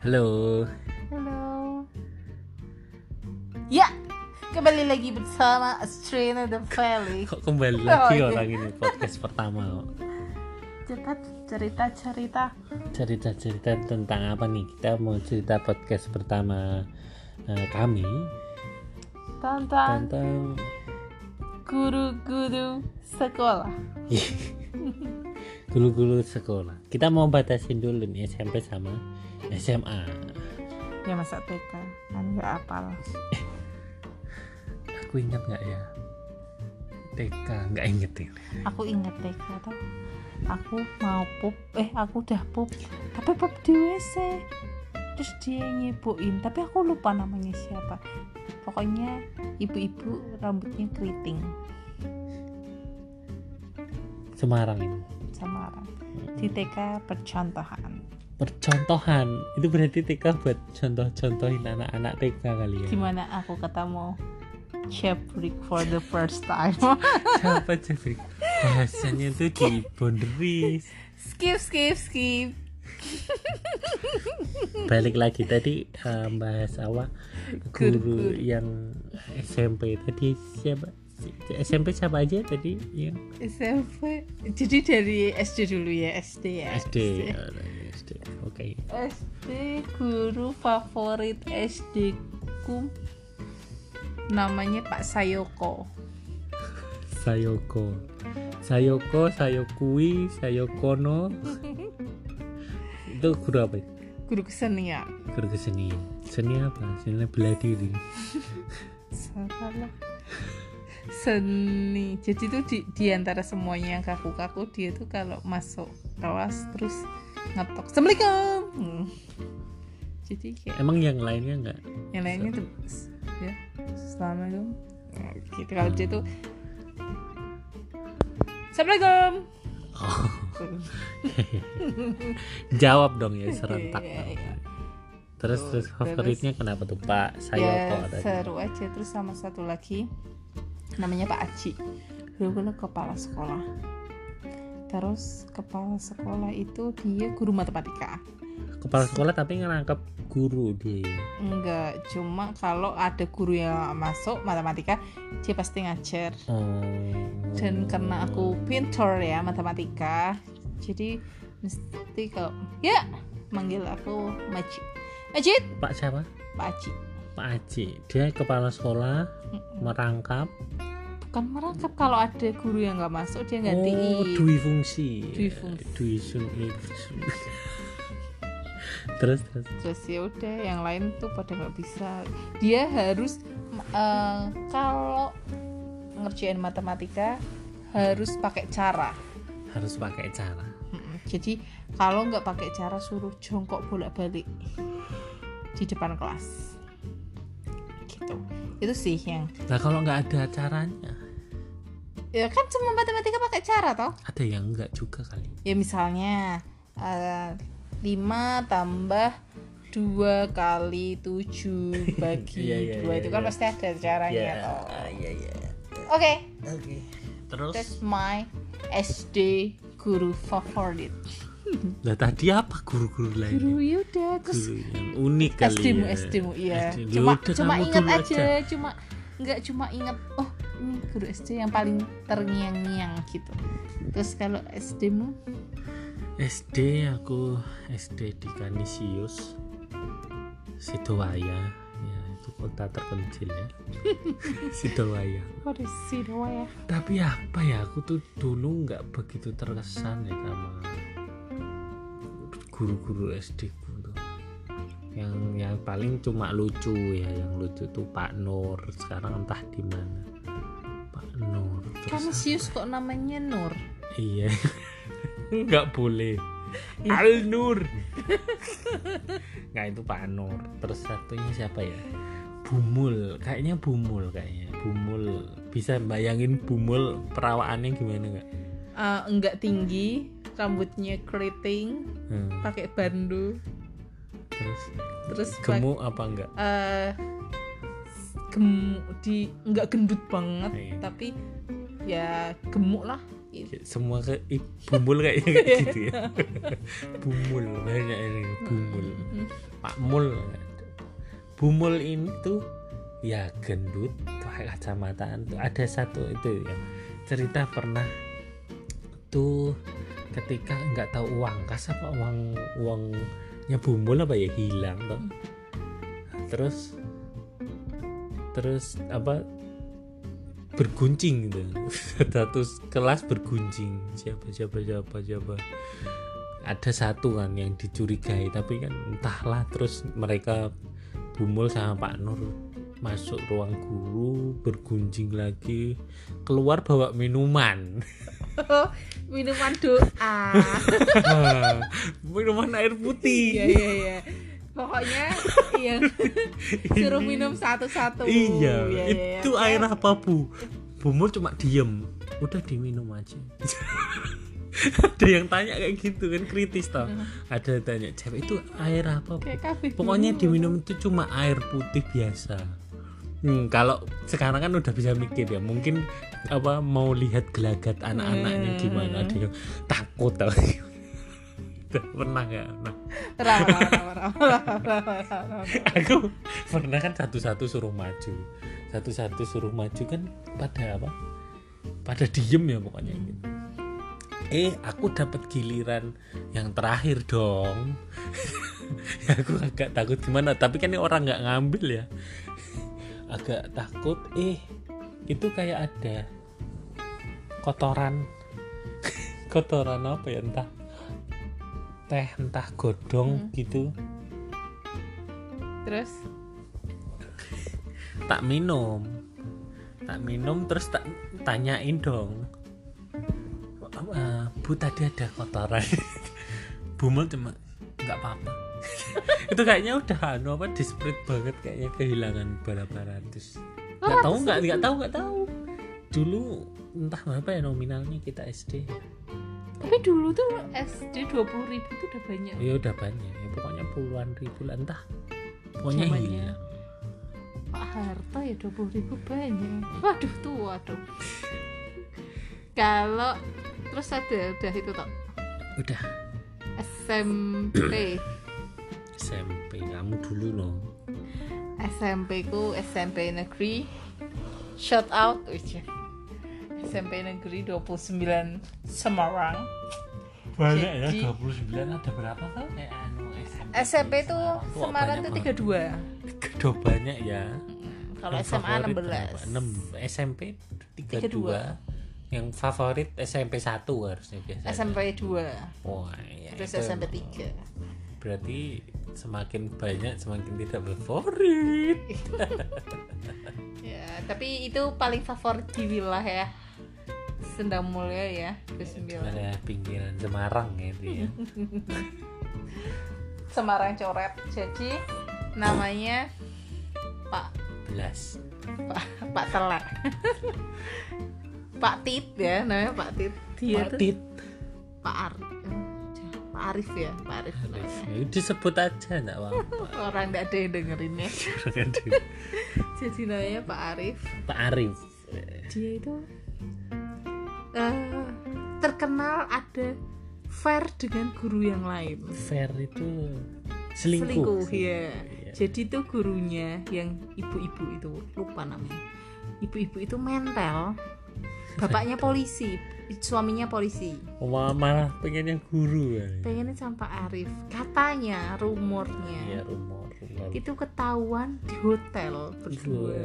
Halo. Halo. Ya, kembali lagi bersama Astrina the Valley. Kok kembali Oh, lagi iya. orang ini podcast pertama kok. Cerita cerita cerita Cerita-cerita tentang apa nih? Kita mau cerita podcast pertama eh, kami tentang tentang guru-guru sekolah. Guru-guru sekolah. Kita mau batasin dulu nih SMP sama SMA. Ya masa TK kan nggak apal. Aku ingat nggak ya? TK nggak inget ya. Aku inget TK tau. Aku mau pup, eh aku udah pup, tapi pup di WC. Terus dia nyeboin, tapi aku lupa namanya siapa. Pokoknya ibu-ibu rambutnya keriting. Semarang ini. Semarang di TK percontohan. Percontohan. Itu berarti TK buat contoh-contohin anak-anak TK kali ya. di mana aku ketemu Cheprik for the first time? Siapa Jeffrey? Bahasanya tuh di boundaries. skip skip skip. Balik lagi tadi eh, bahas apa? Guru yang SMP tadi siapa SMP siapa aja tadi yang? SMP jadi dari SD dulu ya SD ya? SD ya, SD oke. SD guru favorit SD ku namanya Pak Sayoko. Sayoko. Sayoko Sayokui Sayokono. Itu guru apa ya? guru kesenian guru kesenian seni apa? Seni bela diri salah seni. Jadi tuh di, di antara semuanya yang kaku-kaku dia tuh kalau masuk kelas terus ngetok assalamualaikum. Hmm. jadi kayak emang yang lainnya enggak yang lainnya tuh ya assalamualaikum. Nah, gitu. Kalau dia tuh assalamualaikum. Oh. jawab dong ya serentak Iya, iya. terus terus favoritnya kenapa tuh? Pak Sayoko ya tadi seru aja. Terus sama satu lagi namanya Pak Aji dulu kan kepala sekolah. Terus kepala sekolah itu dia guru matematika. Kepala sekolah tapi ngerangkap guru dia. Enggak cuma kalau ada guru yang masuk matematika dia pasti ngajar. Oh. dan karena aku pintar ya matematika jadi mesti kalau ya manggil aku Majid Majid Pak siapa? Pak Aji Pak Aji dia kepala sekolah merangkap bukan merangkap. Kalau ada guru yang nggak masuk dia gantiin oh dui fungsi. Dui fungsi. dui fungsi terus terus. Terus ya udah yang lain tuh pada nggak bisa. Dia harus eh, kalau ngerjain matematika harus pakai cara. Harus pakai cara. Jadi kalau nggak pakai cara suruh jongkok bolak balik di depan kelas. Gitu. Itu sih yang nah kalau nggak ada caranya ya kan cuma matematika pakai cara toh. Ada yang enggak juga kali. Ya misalnya eh, 5 tambah dua kali tujuh bagi Iya, iya, dua iya, itu kan iya. pasti ada caranya Iya, toh. iya iya. Oke. Oke. Terus? That's my SD guru favorit. Lah tadi apa guru-guru lain guru yaudah terus guru yang unik kali SD mu ya. SD mu iya. SD. cuma Yaudah, cuma kamu ingat dulu aja, cuma nggak cuma ingat oh ini guru SD yang paling terngiang-ngiang gitu. Terus kalau SD mu? SD aku SD di Kanisius Sidowaya. Ya itu kota terpencil ya. Sidowaya. What is it ya tapi apa ya aku tuh dulu nggak begitu terkesan ya sama guru-guru SD ku tuh. Yang yang paling cuma lucu ya yang lucu tuh Pak Nur. Sekarang entah di mana Kanisius kok namanya Nur Iya. Nggak boleh. Al Nur. Nggak itu Pak Nur. Terus satunya siapa ya? Bumul. Kayaknya Bumul kayaknya. Bumul. Bisa bayangin Bumul perawaannya gimana nggak? Eh, enggak tinggi rambutnya keriting Hmm. pakai bandu Terus terus gemuk apa enggak? eh, gemuk di enggak gendut banget Iya. tapi ya gemuk lah. Gitu. semua ke bumul kayaknya. Kayak gitu ya. Bumul banyak ini bumul. Pak Mul bumul ini tuh ya gendut pakai kacamataan tuh. Ada satu itu ya cerita pernah tuh ketika nggak tahu uang kas apa uang uangnya bumul apa ya hilang tuh. Terus terus apa berguncing gitu. Satu kelas berguncing. Siapa siapa siapa siapa. Ada satu kan yang dicurigai tapi kan entahlah terus mereka bumul sama Pak Nur. Masuk ruang guru bergunjing lagi keluar bawa minuman. Minuman doa. Minuman air putih. Iya iya iya pokoknya yang suruh minum satu-satu. Iya, Iya, iya, itu iya. air apa bu bumul cuma diem. Udah diminum aja. Ada yang tanya kayak gitu kan kritis tau ada yang tanya cewek itu air apa bu pokoknya diminum itu cuma air putih biasa. Hmm, kalau sekarang kan udah bisa mikir ya mungkin apa mau lihat gelagat anak-anaknya Hmm. gimana. Ada yang takut tau pernah nggak? Nah, Pernah, pernah, pernah, pernah, pernah, pernah. aku pernah kan satu-satu suruh maju. Satu-satu suruh maju kan pada apa? Pada diem ya pokoknya gitu. Eh aku dapat giliran yang terakhir dong. Ya aku agak takut gimana tapi kan ini orang nggak ngambil ya. Agak takut eh itu kayak ada kotoran. Kotoran apa ya entah teh entah godong gitu. Terus? Tak minum. Tak minum terus tak tanyain dong. "Eh, bu tadi ada kotoran. Bumel cuma nggak apa-apa. Itu kayaknya udah anu apa dispread banget kayaknya kehilangan barang-barang. Terus nggak tahu nggak nggak tahu nggak tahu. Dulu entah berapa ya nominalnya kita SD tapi dulu tuh SD 20 ribu tuh udah banyak. Ya udah banyak. Ya pokoknya puluhan ribu lah. Entah pokoknya hilang. Pak Harto ya 20 ribu banyak. Waduh tua dong kalau terus ada udah itu toh? Udah. SMP SMP kamu dulu no? SMP ku SMP negeri. Shout out. Wih, SMP negeri 29 Semarang. Banyak ya Jadi- 29 ada berapa kan kayak anu SMP SMP itu Semarang. Banget. 32 Udah banyak ya? Kalau SMA favorit 16 berapa? 6 SMP 32 yang favorit SMP 1 harusnya biasanya. SMP 2 wah ya terus itu SMP emang. 3 berarti semakin banyak semakin tidak favorit. Ya tapi itu paling favorit di wilayah Sendang Mulia ya ke-9 ada pinggiran Semarang gitu ya. Semarang coret. Jadi namanya Pak belas. Pak Pak Telak. Pak Tit ya namanya Pak Tit. Dia tuh. Patit Pak Arif Pak Arif ya Pak Arif. Namanya. Ya, disebut aja enggak apa-apa. Orang nggak ada yang dengerin ya. Jadi namanya Pak Arif. Pak Arif. Dia itu eh, terkenal ada fair dengan guru yang lain. Fair itu selingkuh, selingkuh ya jadi tuh gurunya yang ibu-ibu itu lupa namanya. Ibu-ibu itu mentel. Bapaknya polisi suaminya polisi. Wah, malah pengen yang guru ya. pengennya sama Pak Arif. Katanya rumornya. Iya, rumor, itu ketahuan di hotel berdua. Dua.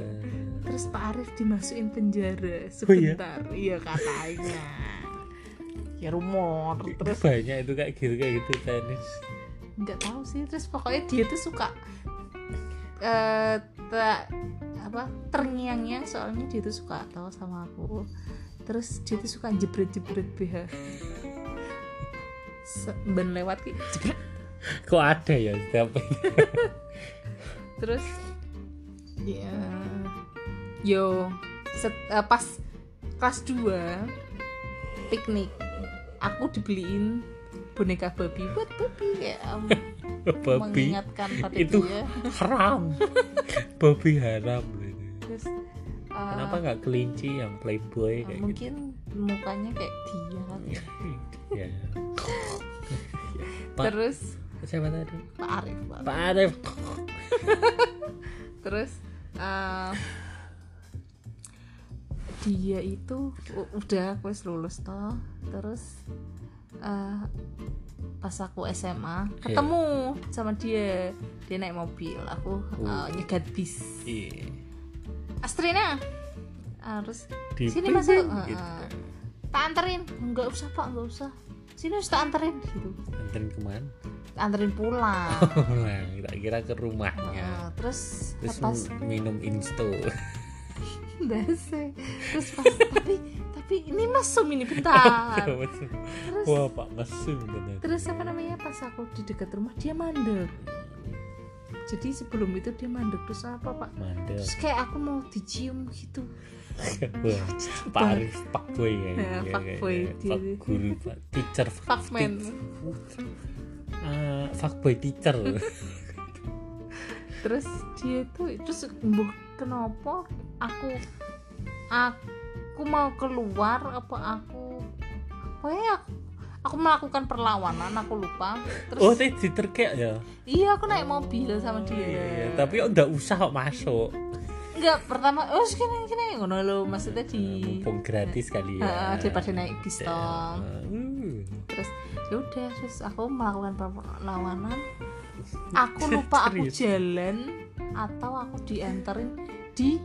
terus Pak Arif dimasukin penjara Oh, iya? sebentar. Iya katanya. Ya rumor. Terus banyak itu kayak gitu kayak gitu tenis. nggak tahu sih. Terus pokoknya dia tuh suka eh ta- apa terngiang-ngiang. Soalnya dia tuh suka tahu sama aku. Terus dia tuh suka jebret-jebret BH ben lewat ki. Jebret Kok ada ya setiap terus ya yo set- eh, pas kelas 2 piknik aku dibeliin boneka babi buat babi ya um, babi mengingatkan pada itu dia haram. babi haram. loh itu. terus uh, Kenapa nggak kelinci yang playboy uh, kayak gitu? mungkin mukanya kayak dia kan ya terus siapa tadi Pak Arif Pak Arif. Terus eh, dia itu udah aku lulus toh. Terus eh, pas aku SMA ketemu sama dia. Dia naik mobil aku eh, nyegat bis. Iya. Astrina? Harus Di sini masuk Eh, gitu. eh. tak anterin nggak usah pak nggak usah sini harus tak anterin gitu Anterin ke mana? anterin pulang Pulang, tak kira ke rumahnya. Eh, terus Terus pas minum insto. Dase. Terus pas tapi tapi ini mesum ini bentar. Terus Wah, Pak mesum bener. terus apa namanya pas aku di dekat rumah dia mandek. Jadi sebelum itu dia mandek terus apa pak? Mandel. Terus kayak aku mau dicium gitu. Wah, Pak Arif, Pak Boy ya. Ya, Pak Boy, dia Pak guru, Pak teacher, Pak man. Ah, Pak Boy teacher. Terus dia tuh terus mbah kenapa aku aku mau keluar apa aku apa ya aku, aku melakukan perlawanan aku lupa terus Oh, tadi diterkek ya. iya aku naik mobil sama dia Iya, tapi udah usah kok masuk. Enggak, pertama oh kene kene ngono lho maksudnya di Mumpung gratis kali ya. Heeh, daripada naik bis toh. Uh, Terus ya udah terus aku melakukan perlawanan. Aku lupa aku jalan atau aku dianterin di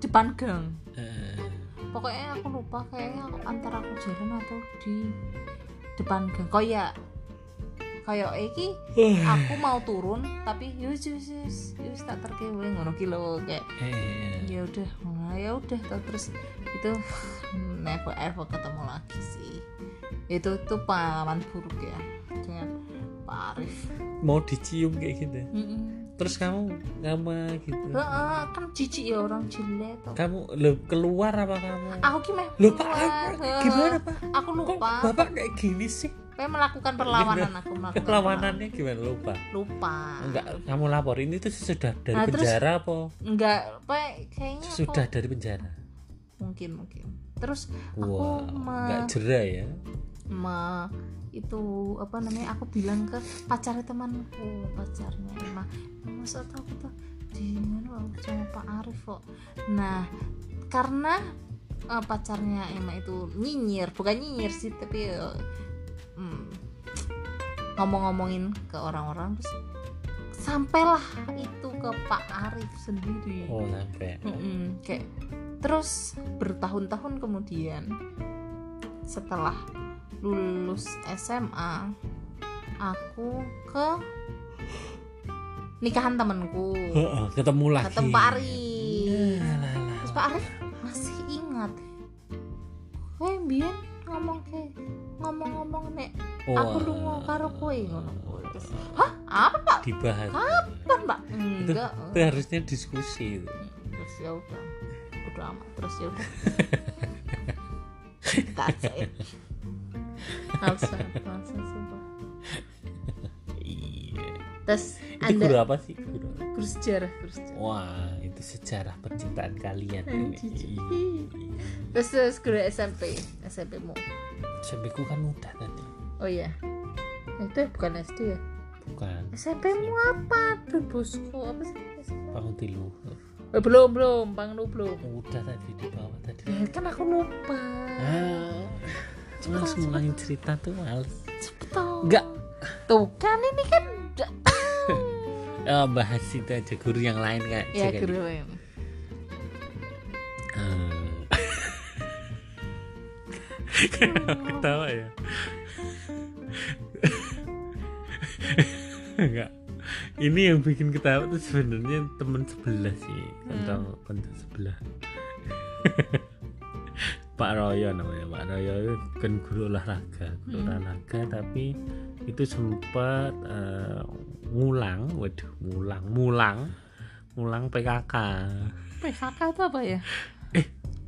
depan gang. Pokoknya aku lupa kayaknya aku antara aku jalan atau di depan gang. Kayak kayak iki aku mau turun tapi yus yus yus yus tak terkewe ngono ki lho kayak eh, ya udah nah, ya udah terus itu never ever ketemu lagi sih itu tuh pengalaman buruk ya dengan Pak Arif mau dicium kayak gitu. Mm-mm. Terus kamu ngama gitu. Heeh, kan jijik ya orang jelek. Kamu lo keluar apa kamu? aku gimana Lo Pak, gimana Pak? aku Kok lupa Bapak kayak gini sih? Kayak melakukan perlawanan aku melakukan Perlawanannya gimana lupa? lupa Enggak, kamu lapor ini tuh sudah dari Nah, terus- penjara apa? enggak apa kayaknya aku- Sudah dari penjara. mungkin mungkin terus aku Wah, me- enggak jera ya. me- itu apa namanya aku bilang ke pacarnya temanku pacarnya. Emang masa tuh aku tuh di mana? Sama Pak Arif kok. Nah karena eh, pacarnya emang itu nyinyir bukan nyinyir sih tapi eh, hmm, ngomong-ngomongin ke orang-orang terus sampailah itu ke Pak Arif sendiri. Oh, sampai. Mm-mm, kayak terus bertahun-tahun kemudian setelah lulus SMA aku ke nikahan temenku ketemu lagi. ketemu Pak Arif. Ya, lah, lah. terus Pak Arif masih ingat. Weh biyen ngomong ke ngomong-ngomong nek aku lunga karo kowe ngono. Hah? Apa Pak? Dibahas. kapan Pak? Enggak. itu harusnya diskusi itu. terus ya udah. Udah amat terus ya udah sumpah Iya. terus Itu anda guru apa sih? Guru. guru sejarah guru sejarah Wah, itu sejarah percintaan kalian ini. Anjir. Iya. terus terus guru SMP SMP mu SMP ku kan udah tadi. oh iya itu bukan SD ya Bukan. SMP mu apa Bosco apa sih Bangun tilu. eh, belum belum bang lu belum Udah tadi di bawah tadi. Eh, kan aku lupa Ah, langsung mulai cerita tuh males. cepet dong Enggak. tuh kan ini kan Oh, bahas itu aja guru yang lain kan. ya Jangan- guru lain Ah. Ketawa ya. Enggak. Ini yang bikin ketawa tuh sebenarnya temen sebelah sih, kantor kantor sebelah. Pak Royo namanya Pak Royo itu kan guru olahraga, guru Hmm. olahraga tapi itu sempat eh, ngulang, waduh, ngulang, mulang, mulang PKK. PKK itu apa ya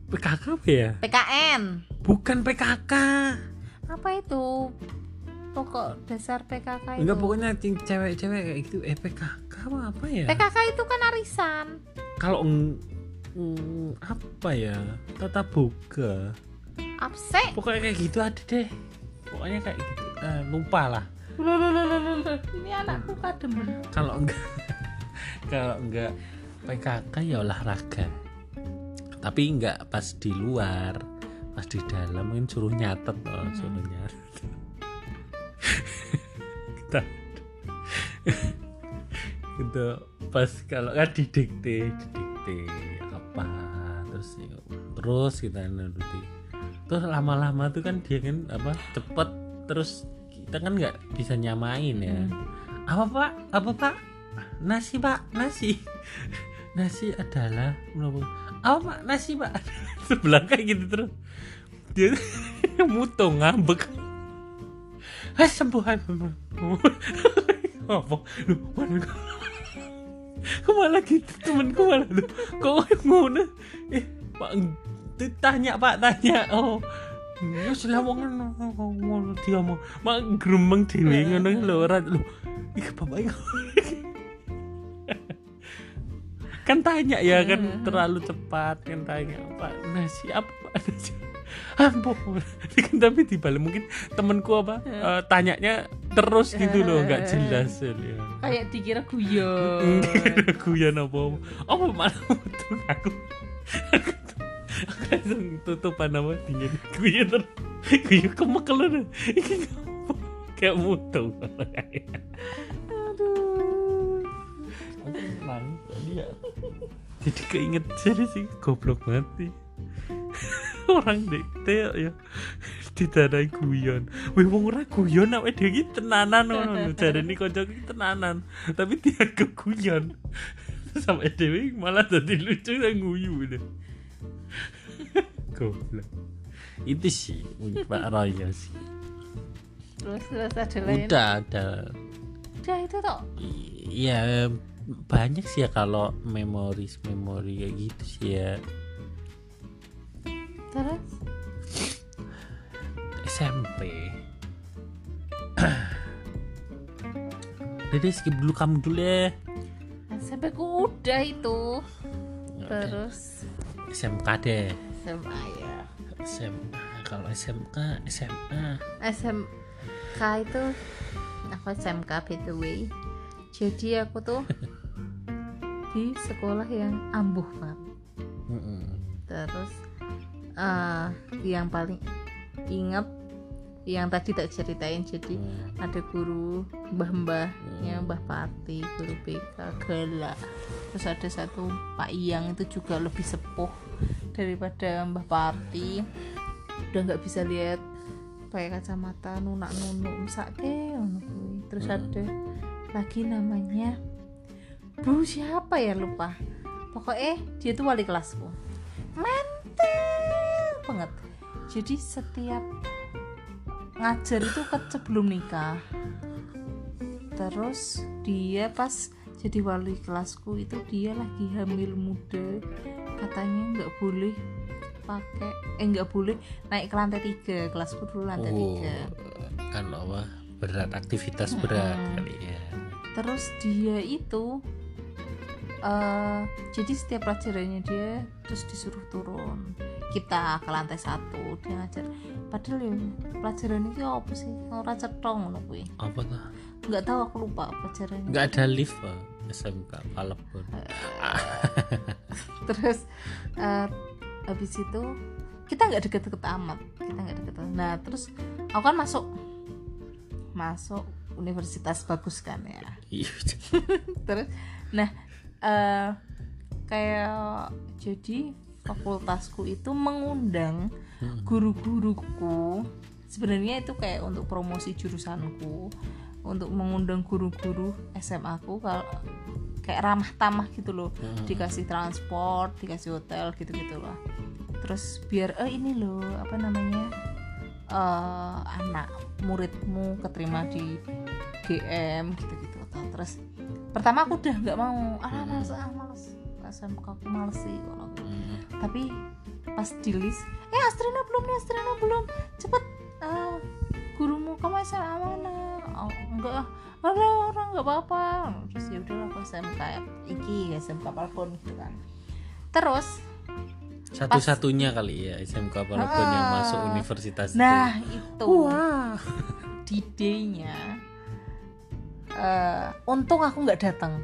PKK apa ya? PKN Bukan PKK. apa itu pokok dasar PKK itu Enggak pokoknya cewek-cewek gitu. Eh PKK apa, apa ya? PKK itu kan arisan Kalau eng- apa ya? Tata boga. sih pokoknya kayak gitu ada deh. Pokoknya kayak gitu. Eh, lupa lah. Ini anakku kadem. Kalau enggak kalau enggak PKK ya olahraga. Tapi enggak pas di luar pas di dalam mungkin suruh nyatet oh, suruh nyatet. Kita gitu pas kalau kan didikte didikte apa terus ya, terus kita nuruti. Terus lama-lama tuh kan dia kan apa cepet terus kita kan nggak bisa nyamain ya. Apa pak? Apa pak? Nasi pak. Nasi. Nasi adalah apa pak? Nasi pak. Sebelah kayak gitu terus. Dia mutung ngambek. Hai sembuh hai sembuh apa lu kok malah gitu temenku malah lu kok ngono? Eh pak tanya pak tanya. Oh. Ya sudah mau ngono dia mau mak gremeng dhewe ngono lho ora lho. Iki bapak kan tanya ya kan terlalu cepat kan tanya pak nasi apa pak nasi ampun. Kan tapi dibalik mungkin temenku apa eh, tanyanya terus gitu loh nggak jelas ya kayak dikira guyon. Guyon apa? Apa malah untung aku aku langsung tutupan apa? Dingin. Guyon. Terus guyon ngapa? kayak mutung aduh. Aku nangis dia jadi keinget jadi sih. Goblok mati orang teo ya. Ditanai guyon. Wih wong ora guyon awake dhewe iki tenanan ngono jarene kanca iki tenanan tapi dia ke guyon. Sampai dhewe malah jadi lucu dan guyu deh goblok. Itu sih Pak Raya sih. Terus terus ada lain? Udah ada. Udah itu toh? Iya banyak sih ya kalau memoris memori kayak gitu sih ya terus? SMP Dede skip dulu kamu dulu ya. Sampai ku udah itu. Ya terus? SMK deh. SMA ya. SMA kalau SMK SMA SMK itu aku SMK by the way jadi aku tuh di sekolah yang ambuh pak Mm-mm. terus eh yang paling ingat yang tadi tak ceritain jadi Hmm. ada guru mbah-mbahnya mbah Pati guru BK Gala terus ada satu Pak Iyang itu juga lebih sepuh daripada mbah Pati. Udah nggak bisa lihat pakai kacamata nunak nunuk kuwi. terus ada lagi namanya Bu siapa ya lupa. Pokoknya dia tuh wali kelasku. Mantap banget. Jadi setiap ngajar itu ke sebelum nikah. Terus dia pas jadi wali kelasku itu dia lagi hamil muda. Katanya nggak boleh pakai eh nggak boleh naik ke lantai tiga. Kelasku dulu lantai Oh, tiga. kan apa berat aktivitas berat Mm-mm. kali ya. Terus dia itu eh jadi setiap pelajarannya dia terus disuruh turun kita ke lantai satu dia ngajar. Padahal ya pelajaran ini apa sih? Orang cetong ngono kuwi. Apa tuh nggak tahu aku lupa pelajarannya nggak ada lift Pak. SMK Palembang terus eh, habis itu kita nggak deket-deket amat. Kita nggak deket nah terus aku kan masuk. Masuk universitas bagus kan ya? Iya. terus nah eh, kayak jadi fakultasku itu mengundang guru-guruku. Sebenarnya itu kayak untuk promosi jurusanku untuk mengundang guru-guru SMA ku kalau kayak ramah tamah gitu loh. Hmm. dikasih transport dikasih hotel gitu gitu loh. Terus biar eh ini loh apa namanya eh anak muridmu keterima di GM gitu gitu terus pertama aku udah nggak mau. Ah males ah males SMK aku males sih kalau Hmm. tapi pas di list eh Astrina belum nih Astrina belum cepet eh, gurumu kamu SMA mana oh, enggak ah ada orang nggak apa-apa terus ya udahlah aku SMK iki SMK Palpon gitu kan terus satu-satunya kali ya SMK walaupun yang Ah. masuk universitas nah itu. itu wah di eh, untung aku nggak datang?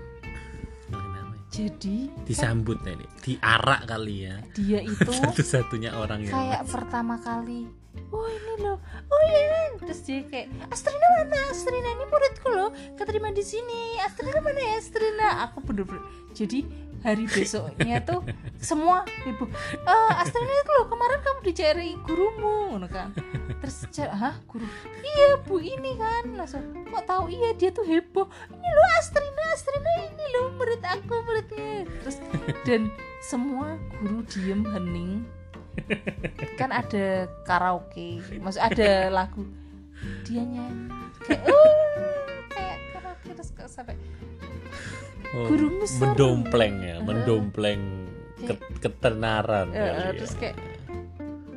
Jadi disambut nih diarak kali ya. Dia itu satu-satunya orang yang kayak pertama kali. Oh ini loh. Oh iya. Terus dia kayak Astrina mana? Astrina ini muridku loh. Keterima di sini. Astrina mana ya Astrina? Aku bener-bener jadi hari besoknya tuh semua ibu eh Astrina itu loh kemarin kamu dicari gurumu kan. Terus hah guru? Iya bu ini kan. Langsung kok tahu? Iya dia tuh heboh. Ini loh Astrina Astrina ini loh murid aku muridnya. Terus dan semua guru diem hening. Kan ada karaoke maksud ada lagu. Dia nyanyi kayak "Uh," kayak karaoke terus sampai Oh, mendompleng ya mendompleng ke- ketenaran Eh, kali ya. terus kayak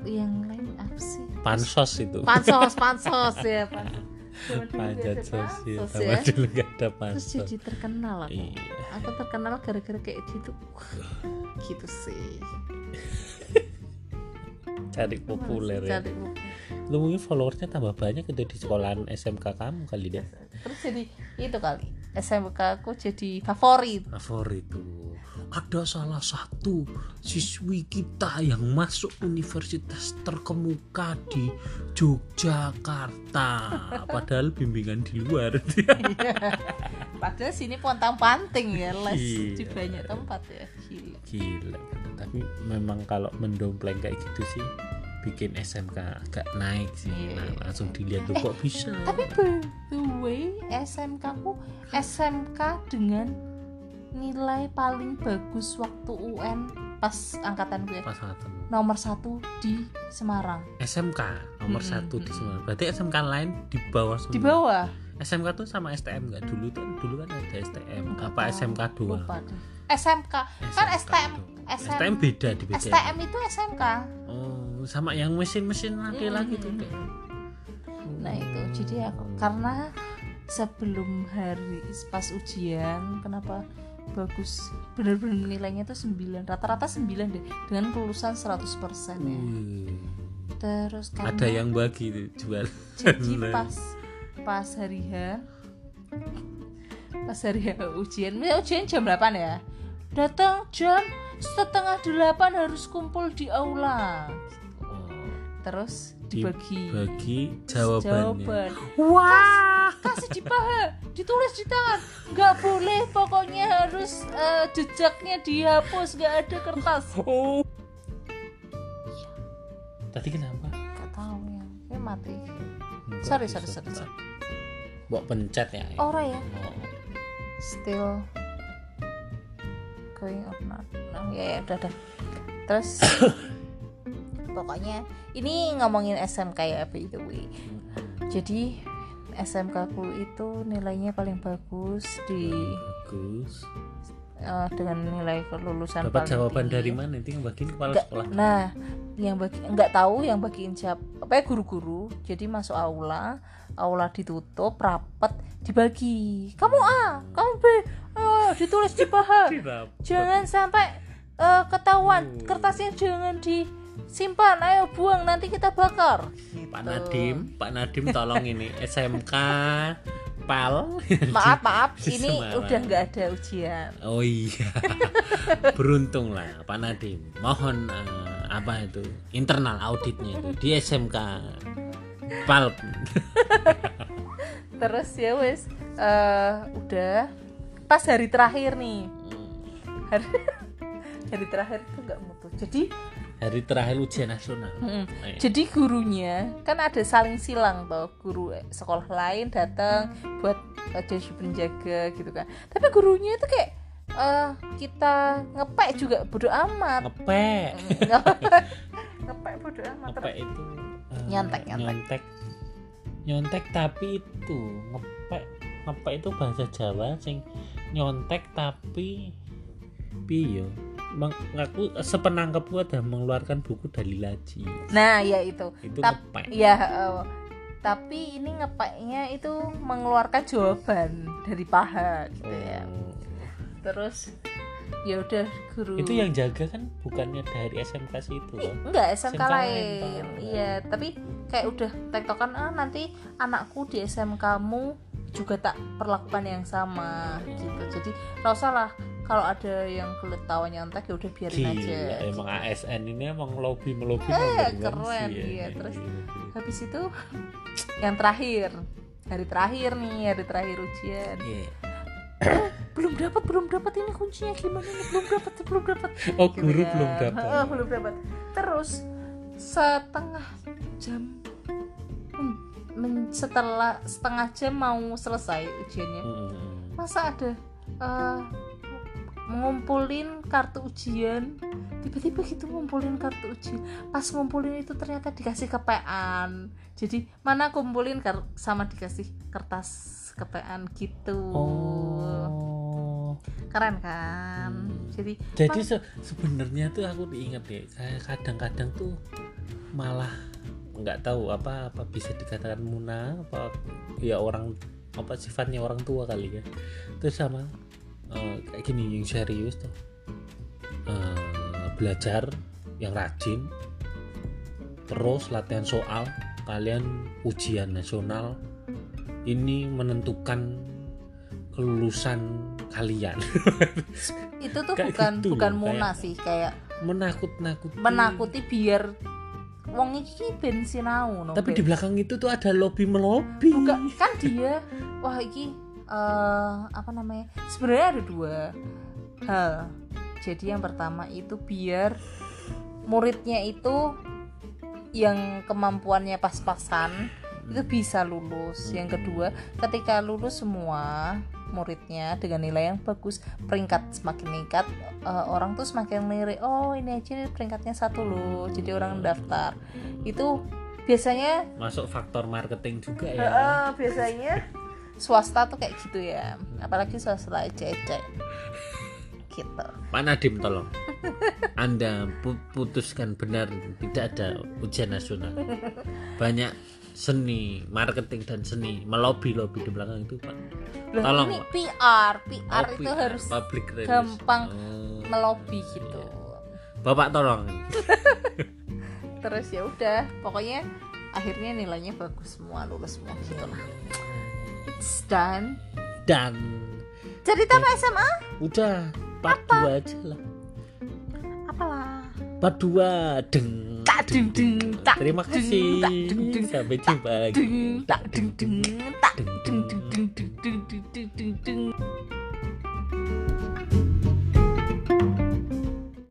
yang lain apa sih? Pansos itu. Pansos pansos ya pansos nggak panjat ada sosial pansos sama ya. dulu gak ada terus pansos. jadi terkenal aku. Iya. Aku terkenal gara-gara kayak gitu. Wah, gitu sih. Cari populer ya. Cari populer. lu mungkin followersnya tambah banyak itu di sekolahan SMK kamu kali deh terus jadi itu kali SMK aku jadi favorit favorit tuh ada salah satu siswi kita yang masuk universitas terkemuka di Yogyakarta padahal bimbingan di luar Padahal sini pontang panting ya les Iya. di banyak tempat ya. Gila. gila tapi memang kalau mendompleng kayak gitu sih bikin SMK agak naik sih Iya. nah, langsung dilihat tuh kok bisa Tapi by the way SMK ku SMK dengan nilai paling bagus waktu UN pas angkatan gue pas satu nomor satu di Semarang SMK nomor Mm-mm, satu di. Semarang berarti SMK lain di bawah semua di bawah SMK tuh sama STM nggak dulu tuh dulu kan ada STM Nggak apa tahu. SMK dua lupa deh. SMK kan SMK STM STM beda di BCM STM itu SMK oh sama yang mesin-mesin laki-laki tuh kayak Nah itu. Jadi aku karena sebelum hari pas ujian kenapa bagus bener-bener nilainya tuh 9 rata-rata 9 deh dengan kelulusan 100% ya. Terus karena ada yang bagi tuh jual. Jadi pas pas hari H pas hari H ujian ya, ujian jam 8 ya. Datang jam setengah delapan harus kumpul di aula terus dibagi bagi jawabannya. jawaban. Wah! Kasih di paha ditulis di tangan. Nggak boleh pokoknya harus eh, jejaknya dihapus nggak ada kertas. Oh. Tadi kenapa? Nggak tahu ya ini mati. Enggak Sorry, sorry, sorry, sorry. Mbok pencet ya. Ora ya. Oh. still going or not. Nah, ya ya udah udah. Terus pokoknya ini ngomongin SMK ya by the way. Jadi SMK ku itu nilainya paling bagus di bagus. eh, dengan nilai kelulusan dapat jawaban tinggi. dari mana? Itu yang bagiin kepala Nggak- sekolah. nah yang bagi nggak tahu yang bagiin siapa apa ya guru-guru. Jadi masuk aula aula ditutup rapet dibagi. Kamu A kamu B oh, ditulis di paha. Jangan sampai eh, ketahuan kertasnya jangan disimpan ayo buang nanti kita bakar. Pak Gitu. Nadim Pak Nadim tolong ini SMK PAL. Maaf maaf ini Semarang. udah nggak ada ujian. Oh iya Beruntung lah Pak Nadim. Mohon eh, apa itu Internal auditnya itu Di SMK PAL. Terus ya wes eh, udah. Pas hari terakhir nih. Hari, hari terakhir itu nggak mutu. Jadi Hari terakhir ujian nasional. Mm, Eh, jadi gurunya kan ada saling silang toh guru sekolah lain datang buat eh, jadi penjaga gitu kan. Tapi gurunya itu kayak eh, kita ngepek juga bodo amat. Ngepek. Ngepek. Bodo amat Ngepek itu eh, Nyontek, nyontek. Nyontek. Nyontek tapi itu Ngepek Ngepek itu bahasa Jawa sing nyontek tapi piyo Meng- aku sepenangkapku ada mengeluarkan buku dalil laji nah ya itu. Itu ngepek. ya eh, tapi ini ngepeknya itu mengeluarkan jawaban dari paha gitu ya. Oh. terus ya udah guru. Itu yang jaga kan bukannya dari SMK situ loh. Enggak SMK, SMK lain. iya tapi kayak udah tektokan ah nanti anakku di SMK kamu juga tak perlakukan yang sama gitu. Jadi nggak usah lah kalau ada yang kulit tawa nyontek ya udah biarin Gila, aja emang ASN ini emang lobby melobi Eh, keren, sih ya. iya, terus- gila. habis itu yang terakhir hari terakhir nih hari terakhir ujian Iya. belum dapat belum dapat ini kuncinya gimana nih belum dapat belum dapat oh Gitu guru kan. belum dapat Heeh, belum dapat terus setengah jam hmm, setelah setengah jam mau selesai ujiannya Mm-mm. masa ada eh, ngumpulin kartu ujian. Tiba-tiba gitu ngumpulin kartu ujian. Pas ngumpulin itu ternyata dikasih kepean. Jadi mana kumpulin sama dikasih kertas kepean gitu. Oh. Keren kan? Hmm. jadi jadi se- sebenarnya tuh aku diingat ya kayak kadang-kadang tuh malah nggak tahu apa apa bisa dikatakan muna apa ya orang apa sifatnya orang tua kali ya. Terus sama eh, kayak gini yang serius tuh. Eh, belajar yang rajin terus latihan soal kalian ujian nasional ini menentukan kelulusan kalian. Itu tuh Kayak bukan gitu bukan muna kayak- sih kayak menakut-nakuti. menakuti biar wong iki ben sinau no tapi di belakang itu tuh ada lobby melobi. Bukan kan dia wah iki eh apa namanya? Sebenarnya ada dua hal. Jadi yang pertama itu biar muridnya itu yang kemampuannya pas-pasan itu bisa lulus. Yang kedua ketika lulus semua muridnya dengan nilai yang bagus peringkat semakin meningkat eh, orang tuh semakin lirik oh ini aja peringkatnya satu loh. Jadi orang daftar. Itu biasanya masuk faktor marketing juga ya. Heeh, biasanya swasta tuh kayak gitu ya. Apalagi swasta ecek-ecek gitu. Pak Nadim tolong. Anda pu- putuskan benar tidak ada ujian nasional. Banyak seni marketing dan seni melobi lobi di belakang itu Pak. Tolong, ini. PR PR Oh, itu PR, harus public gampang Oh, melobi gitu. Bapak tolong. Terus ya udah pokoknya akhirnya nilainya bagus semua lulus semua gitu lah It's dan Dan. Cerita apa SMA? Udah, part apa? dua aja lah. Apalah. Part dua deng. Terima kasih. Sampai jumpa lagi.